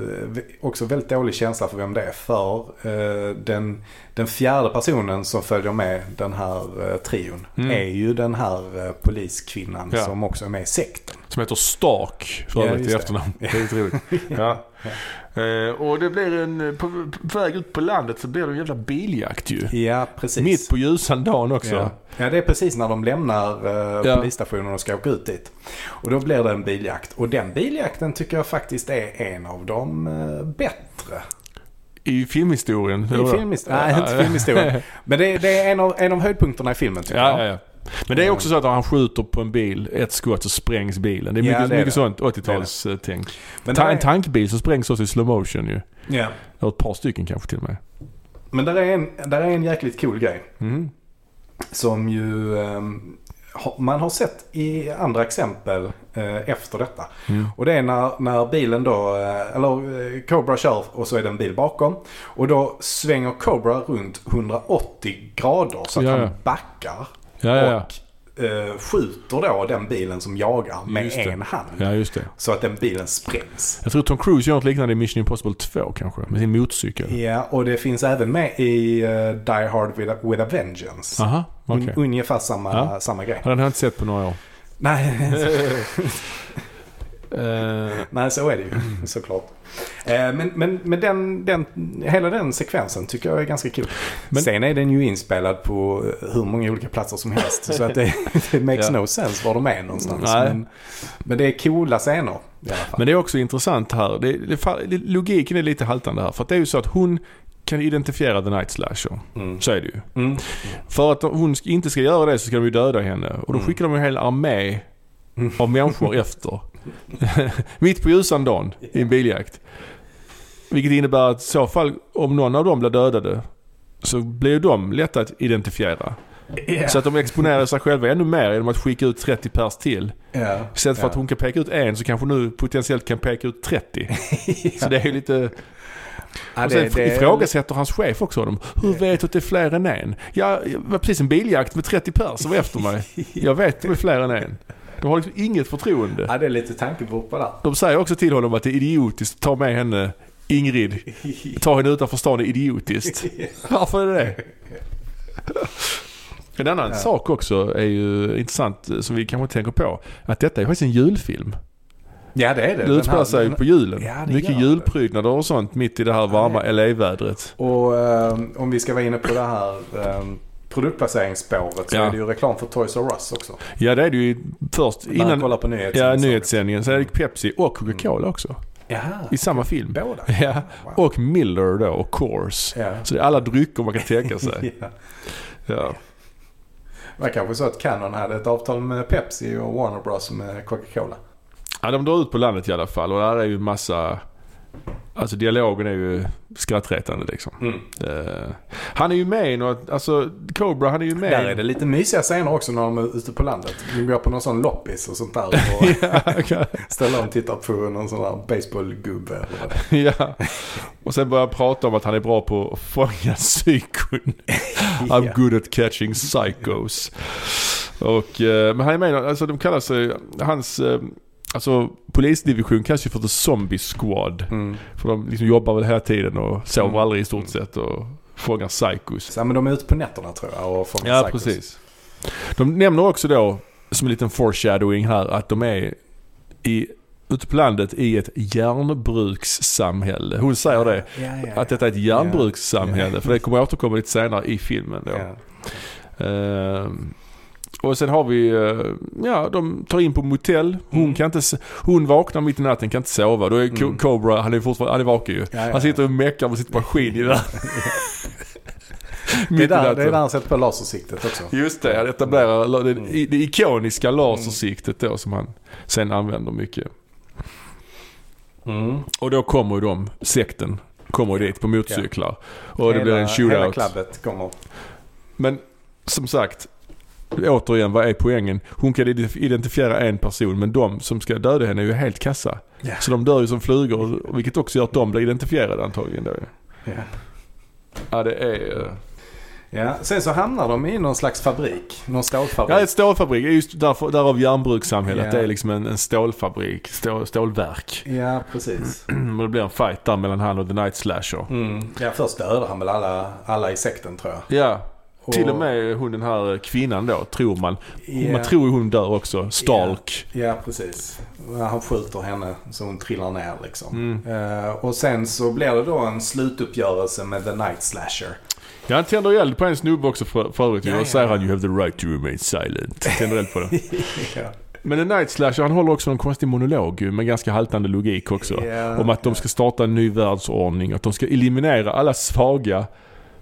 också väldigt dålig känsla för vem det är. För eh, den, den fjärde personen som följer med den här eh, trion Mm. är ju den här eh, poliskvinnan Ja. som också är med i sekten. Som heter Stark för Ja, övrigt just i efternamn. [LAUGHS] Det är lite roligt. ja. [LAUGHS] Eh, och det blir en, på, på väg ut på landet så blir det en jävla biljakt ju. Ja, precis. Mitt på ljusan dagen också. Ja. ja, det är precis när de lämnar eh, Ja. polisstationen och ska åka ut dit. Och då blir det en biljakt. Och den biljakten tycker jag faktiskt är en av de eh, bättre. I filmhistorien. I filmhistorien. Nej, inte filmhistorien. [LAUGHS] Men det, det är en av, en av höjdpunkterna i filmen tycker Ja, jag. ja, ja. Men det är också så att han skjuter på en bil, ett skott så sprängs bilen. Det är Ja, mycket, det är mycket det. sånt 80-talstänk. Men, Ta, en tankbil som sprängs också i slow motion ju. ja. Eller ett par stycken kanske till och med. Men där är, en, där är en jäkligt cool grej. Mm. Som ju ehm, man har sett i andra exempel eh, efter detta. Mm. Och det är när, när bilen då, eh, eller eh, Cobra kör och så är det en bil bakom. Och då svänger Cobra runt 180 grader så att Ja, ja. han backar. Ja, ja, ja. Och eh, skjuter då den bilen som jagar med en hand. Så att den bilen sprängs. Jag tror Tom Cruise gör något liknande i Mission Impossible 2 kanske. Med sin motorcykel. Ja, och det finns även med i uh, Die Hard with a, with a Vengeance. Aha, okej. Un, ungefär samma, samma grej. Den har jag inte sett på några år. Nej, [LAUGHS] [LAUGHS] nej, så är det ju [LAUGHS] såklart. Eh, men men, men den, den, hela den sekvensen tycker jag är ganska kul. Men- Sen är den ju inspelad på hur många olika platser som helst. så att det, [LAUGHS] det makes Ja. no sense var de är någonstans. Nej. Men, men det är coola scener. Men det är också intressant här. Det, det, logiken är lite haltande här. För att det är ju så att hon kan identifiera The Night Slasher. Mm. Så är det ju. Mm. För att hon inte ska göra det så ska de ju döda henne. Och då Mm. skickar de en hel armé Mm. av människor [LAUGHS] efter. [LAUGHS] Mitt på ljusan dagen i en biljakt. Vilket innebär att i så fall om någon av dem blir dödade så blir de lätta att identifiera. Ja. Så att de exponerar sig själva ännu mer genom att skicka ut 30 pers till. Ja. Istället för Ja. att hon kan peka ut en så kanske nu potentiellt kan peka ut 30. [LAUGHS] Så det är ju lite... Ja, Och sen det- det- ifrågasätter hans chef också honom. Hur vet du att det är fler än en? Ja, det var precis en biljakt med 30 pers som var efter mig. Jag vet att det är fler än en. De har liksom inget förtroende. Ja, det är lite tankevurpa där. De säger också till honom att det är idiotiskt att ta med henne Ingrid. Ta henne utanför stan är idiotiskt. [LAUGHS] Varför är det det? En annan Ja. sak också är ju intressant eh, som vi kanske inte tänker på. Att detta är faktiskt en julfilm. Ja, det är det. Det utspelar sig den- på julen. Ja, Mycket julprydnader och sånt mitt i det här varma det- LA-vädret. Och eh, om vi ska vara inne på det här eh, produktplaceringsspåret så Ja. är det ju reklam för Toys R Us också. Ja det är det ju först När innan kollar på nyhetssändningen. ja, nyhetssändningen. Så är det Pepsi och Coca-Cola också. Jaha, I samma film. båda? Ja, Wow. och Miller då och Coors. Ja. Så det är alla drycker man kan tänka sig. [LAUGHS] ja. Ja. Det var kanske så att Canon hade ett avtal med Pepsi och Warner Bros med Coca-Cola. Ja, de drar ut på landet i alla fall och där är ju massa... Alltså dialogen är ju skrattretande liksom. Mm. Eh, han är ju med i något, alltså Cobra han är ju med Där är det lite mysiga scener också när de är ute på landet. De går på någon sån loppis och sånt där. Och [LAUGHS] ja, ställer och tittar på någon sån där baseballgubbe. är. ja. Och sen börjar han prata om att han är bra på att fånga psykon. [LAUGHS] I'm good at catching psychos. Och, eh, men han är med, i- alltså de kallar sig, hans, eh, alltså polisdivision kallas ju för The Zombie Squad. Mm. För de liksom jobbar väl hela tiden och sover Mm. aldrig i stort sett och fångar psychos. Så, ja, men de är ute på nätterna tror jag och får Ja, psychos. precis. De nämner också då, som en liten foreshadowing här, att de är i, ute på landet i ett järnbrukssamhälle. Hon säger det. Ja, ja, ja. Att detta är ett järnbrukssamhälle. Ja. För det kommer att återkomma lite senare i filmen då. Ja. Och sen har vi, eh, ja de tar in på motell. Hon Mm. kan inte, hon vaknar mitt i natten, kan inte sova. Då är Mm. Cobra, han är fortfarande, han är vaken ju. Ja, ja, Han sitter ja. och meckar med sitt maskingevär. [LAUGHS] Det mitt är, där, det är där han sätter på lasersiktet också. Just det, han etablerar det, Mm. det ikoniska lasersiktet då som han sen använder mycket. Mm. Och då kommer ju de, sekten, kommer dit på motorcyklar. Och det blir en Hela shootout. klabbet kommer. Men som sagt, återigen vad är poängen? Hon kan ident- identifiera en person men de som ska döda henne är ju helt kassa. Ja. Så de dör ju som flugor vilket också gör att de blir identifierade antagligen då. Ja. Ja det är... eh, Ja. Sen så hamnar de i någon slags fabrik. Någon stålfabrik. Ja ett stålfabrik, just därför, därav järnbrukssamhället. Ja. Det är liksom en, en stålfabrik, stål, stålverk. Ja, precis. [CLEARS THROAT] Och det blir en fight där mellan han och The Night Slasher. Mm. Ja, först dödar han väl alla, alla i sekten tror jag. Ja, Och- till och med hon den här kvinnan då, tror man. Ja. Man tror ju hon dör också. Stalk. Ja, precis. Han skjuter henne så hon trillar ner liksom. Mm. Eh, och sen så blir det då en slutuppgörelse med The Night Slasher. Ja, han tänder eld på en snubbe också för, övrigt. Ja, och säger han you have the right to remain silent. Tänder eld på det. [LAUGHS] ja. Men The Night Slasher han håller också en konstig monolog med ganska haltande logik också. Om att de ska starta en ny världsordning. Att de ska eliminera alla svaga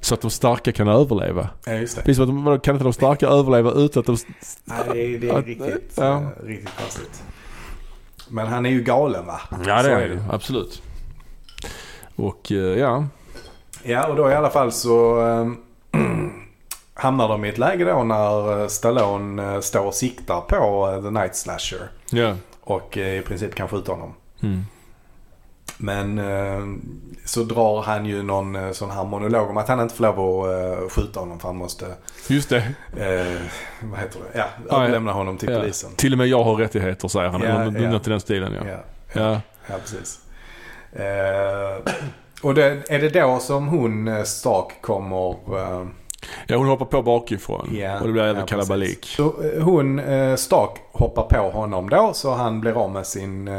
så att de starka kan överleva. ja, just det. Precis de, kan inte de starka överleva utan att de... Nej, det är, det är Att- riktigt, ja. eh, riktigt konstigt. Men han är ju galen va? Ja Så det är det absolut. Och eh, ja. Ja, och då i alla fall så eh, [CLEARS THROAT] hamnar de i ett läge då när eh, Stallone står och siktar på The Night Slasher. Ja. Och i princip kan skjuta honom. Mm. Men eh, så drar han ju någon eh, sån här monolog om att han inte får lov att eh, skjuta honom för han måste, Just det. eh, vad heter det, ja, överlämna honom till Ja. polisen. Till och med jag har rättigheter säger han. Ja, ja. något i den stilen ja. Ja, Ja. ja precis. Eh, och det, är det då som hon, Stark, kommer... Eh, Ja, hon hoppar på bakifrån. Ja, och det blir även ja, kalabalik. Så hon, Stark, hoppar på honom då så han blir av med sin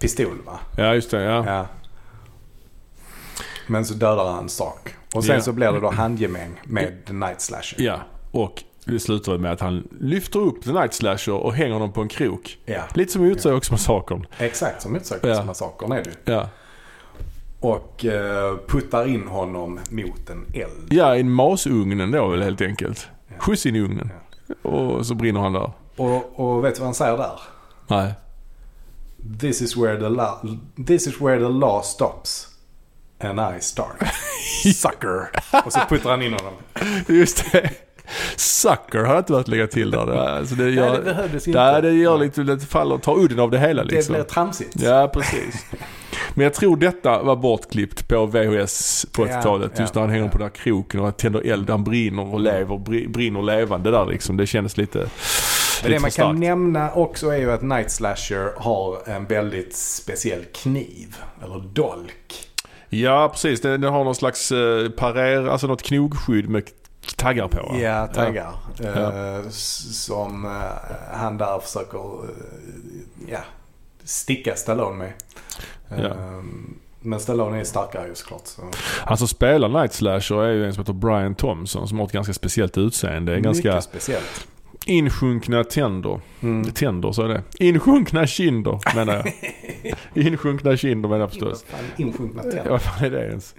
pistol va? Ja, just det. Ja. Ja. Men så dödar han Stark. Och sen Ja. så blir det då handgemäng med The Night Slasher. ja. Och det slutar med att han lyfter upp The Night Slasher och hänger honom på en krok. Ja, Lite som i Utsägelsemassakern. exakt som Ja. utsökningsmassakern är det. Ja. Och eh, puttar in honom mot en eld. ja, i masugnen då väl helt enkelt. Skjuts in i ugnen. Och så brinner han där. Och, och vet du vad han säger där? Nej. This is where the, la- this is where the law stops. And I start. [LAUGHS] Sucker. Och så puttar han in honom. Just det. Sucker har jag inte behövt lägga till där. Det, alltså det, gör, det behövdes inte. Nej, det gör lite, det faller, tar udden av det hela Det liksom. blir tramsigt. Ja, precis. Men jag tror detta var bortklippt på VHS på Ja, 80-talet. Just ja, när han hänger ja. på den här kroken och han tänder eld. Han brinner och lever. bri- Brinner levande där liksom. Det kändes lite, Det för man kan starkt. nämna också är ju att Night Slasher har en väldigt speciell kniv. Eller dolk. Ja, precis. Den, den har någon slags eh, parer, alltså något knogskydd med taggar på. Ja, taggar. Ja. Eh, s- Som eh, han där försöker eh, ja, sticka Stallone med. Ja. Eh, Men Stallone är starkare ju såklart. Så. Han som spelar Night Slasher är ju en som heter Brian Thompson som har ett ganska speciellt utseende. En ganska Mycket speciellt. Insjunkna tänder. Mm. Tänder, så är det. Insjunkna kinder menar jag. [LAUGHS] insjunkna kinder menar jag förstås. Insjunkna tänder. Ja, vad fan är det ens?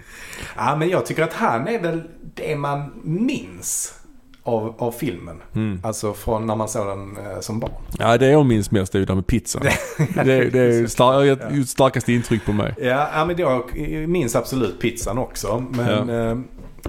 Ja, men jag tycker att han är väl det man minns av, av filmen. Mm. Alltså från när man såg den eh, som barn. Ja, det jag minns mest är ju det med pizzan. [LAUGHS] det, det är star- gjort starkaste intryck på mig. Ja, ja men jag minns absolut pizzan också. Men, eh,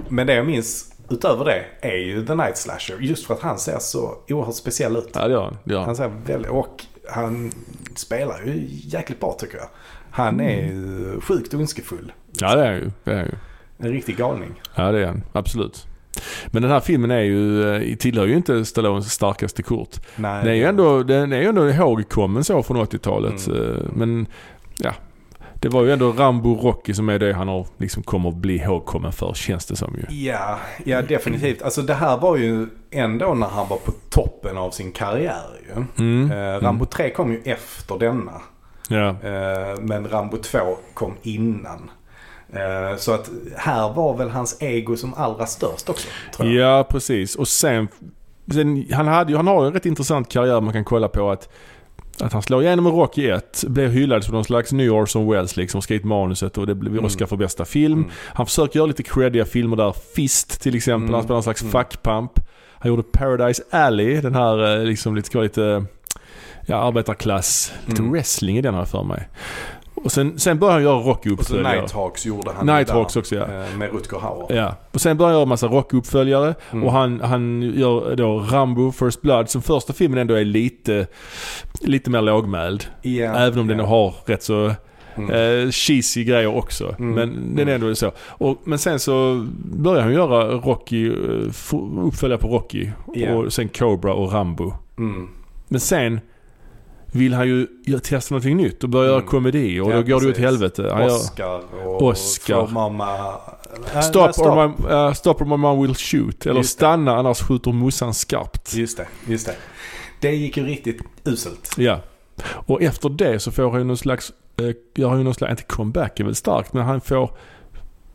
men det jag minns utöver det är ju The Night Slasher. Just för att han ser så oerhört speciell ut. Ja, det gör han. Det gör han. Han ser väldigt, och han spelar ju jäkligt bra tycker jag. Han är ju sjukt ondskefull. Ja, det är ju. Det är ju. En riktig galning. Ja, det är han. Absolut. Men den här filmen är ju, eh, tillhör ju inte Stallones starkaste kort. Nej, Den är ju ändå, den är ju ändå ihågkommen så från 80-talet. Mm. eh, Men ja, det var ju ändå Rambo Rocky som är det han har, liksom kommer att bli ihågkommen för känns det som ju. Ja, ja definitivt. Alltså det här var ju ändå när han var på toppen av sin karriär ju. Mm. Eh, Rambo 3 kom ju efter denna. Ja. Eh, men Rambo 2 kom innan. Eh, så att här var väl hans ego som allra störst också. Ja, precis. Och sen, sen han, hade han har ju en rätt intressant karriär man kan kolla på att att han slår igenom i Rocky 1, blev hyllad som någon slags New Orson Welles liksom, skrivit manuset och det blev Mm. Oscar för bästa film. Mm. Han försöker göra lite creddiga filmer där. Fist till exempel, Mm. han spelar en slags Mm. fuckpump. Han gjorde Paradise Alley, den här eh, liksom lite, lite ja, arbetarklass. Lite Mm. wrestling i den här för mig. Och sen, sen började han göra Och Rocky-uppföljare. Nighthawks gjorde han Nighthawks där, också, ja. eh, Med Rutger Hauer. Ja. Och sen började han göra massa Rocky-uppföljare. Mm. Och han, han gör då Rambo First Blood som första filmen ändå är lite, lite mer lågmäld. Ja, Även om den ja. har rätt så Mm. eh, cheesy grejer också. Mm. Men den är ändå så. Och, men sen så börjar han göra Rocky, eh, uppföljare på Rocky. Ja. Och sen Cobra och Rambo. Mm. Men sen vill han ju göra- testa någonting nytt och börja göra Mm. komedi och Ja, då går det ju åt precis. helvete. Han Oscar och Oscar. Äh, Stop, nej, Or my, uh, stop or my mom will shoot. Eller Just det. stanna annars skjuter morsan skarpt. Just det, just det. Det gick ju riktigt uselt. Ja. Och efter det så får han ju någon slags, eh, gör han ju någon slags, inte comeback är väl starkt, men han får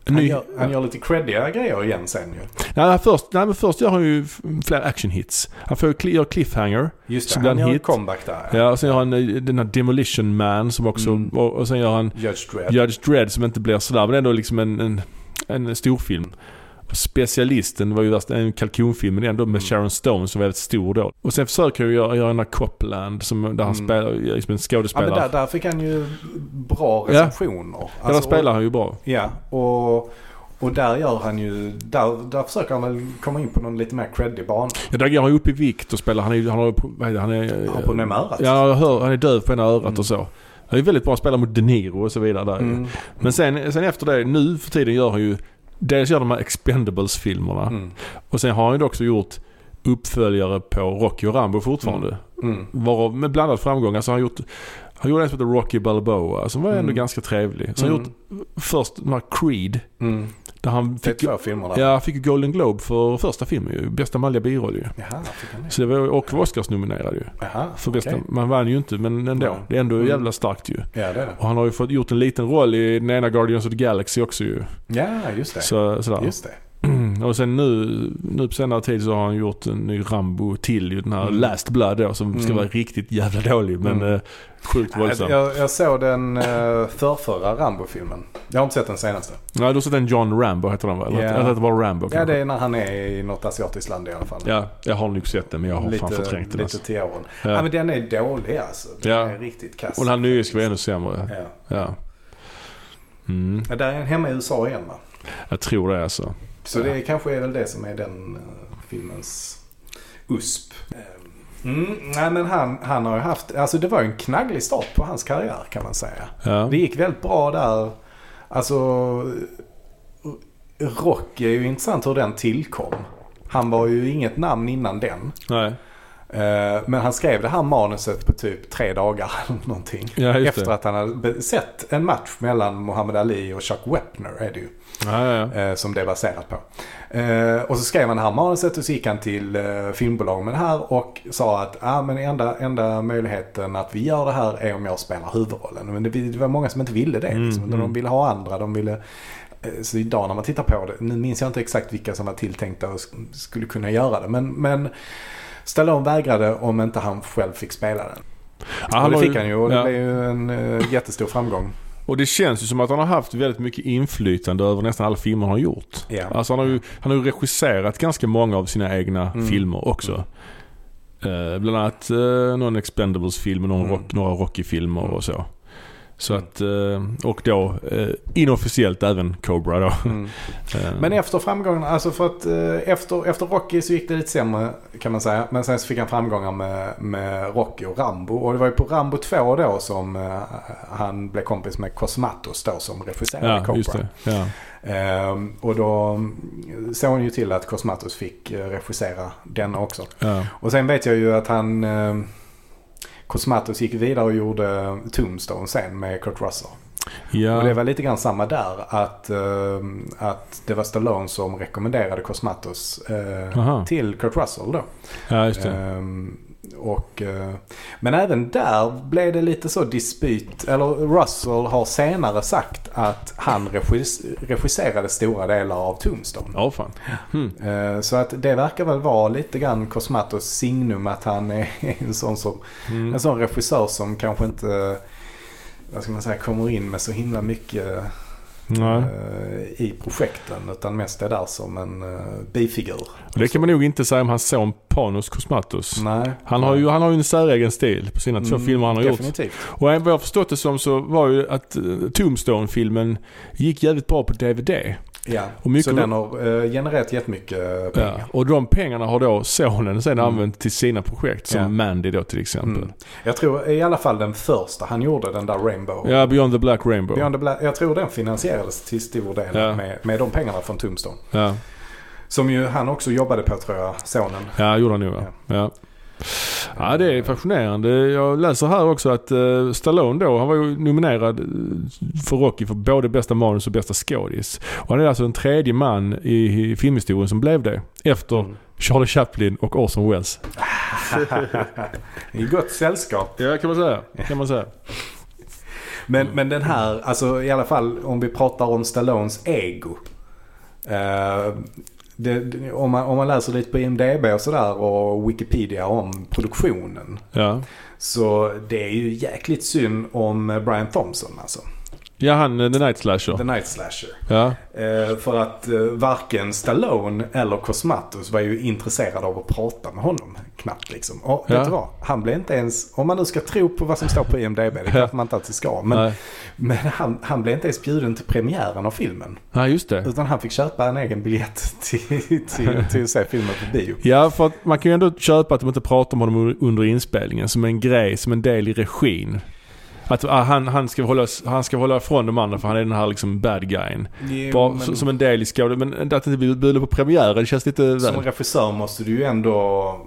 Han ny... gör, han gör lite creddiga grejer igen sen ju. Nej, först, nej, men först gör han ju f- fler action hits. Han får gör cliffhanger. Just det, han gör hit. comeback där. Ja, och sen gör han eh, den här Demolition Man som också, Mm. och, och sen gör han Judge Dredd. Judge Dredd som inte blir sådär, men ändå liksom en, en, en storfilm. Specialisten var ju en kalkonfilm men ändå med Mm. Sharon Stone som var väldigt stor då. Och sen försöker jag göra, göra här Copland som, där han Mm. spelar, liksom en Ja, skådespelare. men där, där fick han ju bra Ja. recensioner. ja, Alltså, där spelar han ju bra. Ja, och, och där gör han ju... Där, där försöker han väl komma in på någon lite mer creddig bana. Ja, där går han ju upp i vikt och spelar. Han är, han har, han är... Han har problem med örat. Ja, jag hör, han är döv på ena örat Mm. och så. Han är väldigt bra att spela mot De Niro och så vidare där. Mm. Men sen, sen efter det, nu för tiden gör han ju... Dels gör de här Expendables-filmerna. Mm. Och sen har han ju också gjort uppföljare på Rocky och Rambo fortfarande. Mm. Varav med blandad framgång. Alltså han har gjort... Han gjorde en som heter Rocky Balboa som var ändå Mm. ganska trevlig. Så han Mm. gjort först den här Creed. Mm. Där han Det är fick, två filmer där. ja, fick Golden Globe för första filmen ju. Bästa manliga biroll ju. Jaha, fick? Så det var, och var Oscars-nominerad ju. Jaha, För bästa, okej. Man vann ju inte men ändå. Ja. Det är ändå Mm. jävla starkt ju. Ja, det är det. Och han har ju fått gjort en liten roll i den ena Guardians of the Galaxy också ju. Ja, just det. Så, sådär. Just det. Och sen nu, nu på senare tid så har han gjort en ny Rambo till ju. Den här Mm. Last Blood då som ska Mm. vara riktigt jävla dålig men Mm. eh, sjukt Jag, våldsam. jag, jag såg den uh, förrförra Rambo-filmen. Jag har inte sett den senaste. Ja, du har sett en John Rambo heter den va? Eller Ja. eller heter bara Rambo Ja, kanske? det är när han är i något asiatiskt land i alla fall. Ja, jag har nog sett den men jag har fan förträngt den lite alltså. till åren. Ja. Ja. men den är dålig alltså. Den Ja. är riktigt kass. Och den här nya ska vara ännu sämre. Ja. Ja. Mm, Ja, där är han hemma i USA igen va? jag tror det alltså. Så det kanske är väl det som är den uh, filmens USP. Eh, Mm, nej men han, han har ju haft, alltså det var ju en knagglig start på hans karriär kan man säga. Ja. Det gick väldigt bra där. Alltså Rock är ju intressant hur den tillkom. Han var ju inget namn innan den. Nej. Eh, Men han skrev det här manuset på typ tre dagar [LAUGHS] eller någonting. Ja, Efter att han hade sett en match mellan Muhammad Ali och Chuck Wepner är det ju. Ja, ja, eh, Som det är baserat på. Eh, Och så skrev han det här manuset och så gick han till filmbolag med det här och sa att ah, men enda, enda möjligheten att vi gör det här är om jag spelar huvudrollen. Men det, det var många som inte ville det. Liksom. Mm, mm. De ville ha andra. De ville, så idag när man tittar på det, nu minns jag inte exakt vilka som var tilltänkta och sk- skulle kunna göra det. Men, men Stallone vägrade om inte han själv fick spela den. Ja, och det fick han ju och det ja. blev ju en eh, jättestor framgång. Och det känns ju som att han har haft väldigt mycket inflytande över nästan alla filmer han har gjort. Ja. Alltså han har ju, han har ju regisserat ganska många av sina egna Mm. filmer också. Eh, bland annat eh, någon Expendables-film och någon Mm. rock, några Rocky-filmer och så. Så att, eh, och då eh, inofficiellt även Cobra då. Mm. [LAUGHS] Eh, Men efter framgången, alltså för att efter, efter Rocky så gick det lite sämre kan man säga. Men sen så fick han framgångar med, med Rocky och Rambo. Och det var ju på Rambo 2 då som han blev kompis med Cosmatos då som regisserade ja, Cobra. Ja. Ehm, och då mm, såg han ju till att Cosmatos fick regissera denna också. Ja. Och sen vet jag ju att han... Cosmatos gick vidare och gjorde Tombstone sen med Kurt Russell. Ja. Och det var lite grann samma där. Att, eh, att det var Stallone som rekommenderade Cosmatos eh, Aha. till Kurt Russell då. ja. Ehm, och, eh, men även där blev det lite så dispyt. Eller Russell har senare sagt att han regis, regisserade stora delar av Tombstone. Ja, fan. Eh, Så att det verkar väl vara lite grann Cosmatos signum att han är [LAUGHS] en sån, som, Mm. en sån regissör som kanske inte vad ska man säga, kommer in med så himla mycket Nej. eh, i projekten. Utan mest är där som en uh, bifigur. Och det kan man nog inte säga om hans son Panos Cosmatos. Nej. Han har, ju, han har ju en säregen stil på sina två Mm, filmer han har gjort. Definitivt. Och vad jag har förstått det som så var ju att eh, Tombstone-filmen gick jävligt bra på DVD. Ja. Och mycket så den har uh, genererat jättemycket Ja. pengar. Och de pengarna har då sonen sen Mm. använt till sina projekt. Som Ja. Mandy då till exempel. Mm. Jag tror i alla fall den första han gjorde, den där Rainbow. Ja, Beyond the Black Rainbow. Beyond the Black, jag tror den finansierades till stor del Ja. med, med de pengarna från Tombstone. Ja. Som ju han också jobbade på tror jag, sonen. Ja, gjorde han nog ja. ja. Ja, det är fascinerande. Jag läser här också att uh, Stallone då, han var ju nominerad eh, för Rocky för både bästa manus och bästa skådis. Och han är alltså den tredje man i, i filmhistorien som blev det. Efter Mm. Charlie Chaplin och Orson Welles. [LAUGHS] I gott sällskap. Ja, kan man säga. Kan man säga. Men, men den här, alltså i alla fall om vi pratar om Stallones ego. Eh, det, om, man, om man läser lite på IMDB och sådär och Wikipedia om produktionen. Ja. Så det är ju jäkligt synd om Brian Thompson alltså. Ja, han eh, The Night Slasher. The Night Slasher. Ja. Eh, för att eh, varken Stallone eller Cosmatos var ju intresserade av att prata med honom. Knappt liksom. Och Ja. vet du vad? Han blev inte ens, om man nu ska tro på vad som står på IMDB, det kanske man inte alltid ska. Men, Nej. men han, han blev inte ens bjuden till premiären av filmen. Nej, just det. Utan han fick köpa en egen biljett [LAUGHS] till, till, till att se filmen på bio. Ja, för att man kan ju ändå köpa att de inte pratar om honom under inspelningen som en grej, som en del i regin. Att ah, han, han, ska hålla, han ska hålla ifrån de andra för han är den här liksom bad guyen. Bara, men, Som en del i skådet. Men att inte bli bjuden på premiären, det känns lite som väl. regissör måste du ju ändå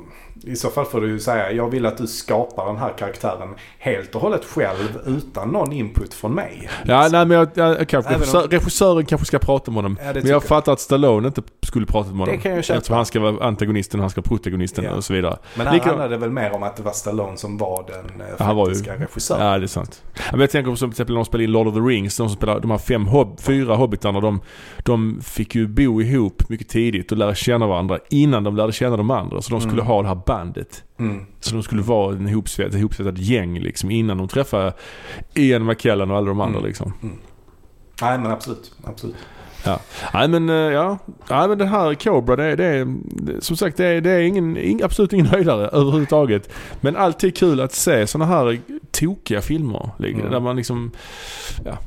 I så fall får du ju säga jag vill att du skapar den här karaktären helt och hållet själv utan någon input från mig. Ja, nej men jag, jag, kanske, Även om- regissör, regissören kanske ska prata med honom. Ja, men jag fattar att Stallone inte skulle prata med honom. Det kan jag köpa. Eftersom han ska vara antagonisten och han ska vara protagonisten Ja. och så vidare. Men här Lika- handlar det väl mer om att det var Stallone som var den eh, han var ju- regissören. Ja, det är sant. Ja, Men jag tänker på som till exempel när de spelade in Lord of the Rings. De som spelar, de här fem hob, fyra hobbitarna. De, de fick ju bo ihop mycket tidigt och lära känna varandra innan de lärde känna de andra. Så de skulle Mm. ha det här bandet. Mm. Så de skulle vara en ihopsvetsad, ett ihopsvetsat gäng liksom innan de träffade Ian McKellen och alla de andra Mm. liksom. Nej men absolut. absolut. Nej men eh, ja, Nej, men det här Cobra det, det är det- som sagt det är, det är ingen, ing, absolut ingen [LAUGHS] höjdare överhuvudtaget. Men alltid kul att se sådana här tokiga filmer. Mm. Där man liksom, ja,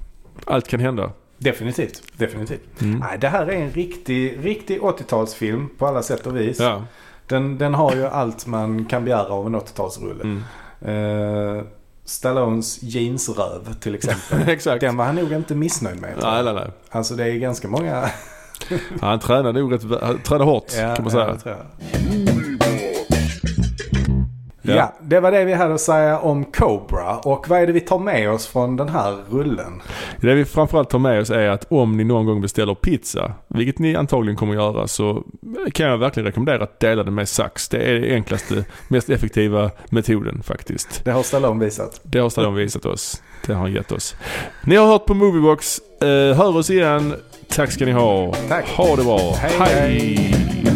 allt kan hända. Definitivt. Definitivt. Mm. Nej, det här är en riktig, riktig 80-talsfilm på alla sätt och vis. Ja. Den, den har ju allt man kan begära av en 80-talsrulle. Mm. Eh, Stallones jeansröv till exempel. [LAUGHS] Den var han nog inte missnöjd med. Nej, nej, nej. Alltså det är ganska många... [LAUGHS] Han tränade nog rätt, han tränade hårt kan man säga. Ja, jag. Ja. det var det vi hade att säga om Cobra. Och vad är det vi tar med oss från den här rullen? Det vi framförallt tar med oss är att om ni någon gång beställer pizza, vilket ni antagligen kommer att göra, så kan jag verkligen rekommendera att dela den med sax. Det är den enklaste, mest effektiva metoden faktiskt. Det har Stallone visat. Det har Stallone visat oss. Det har han gett oss. Ni har hört på Moviebox. Eh, hör oss igen. Tack ska ni ha. Tack. Ha det bra. Hej, hej.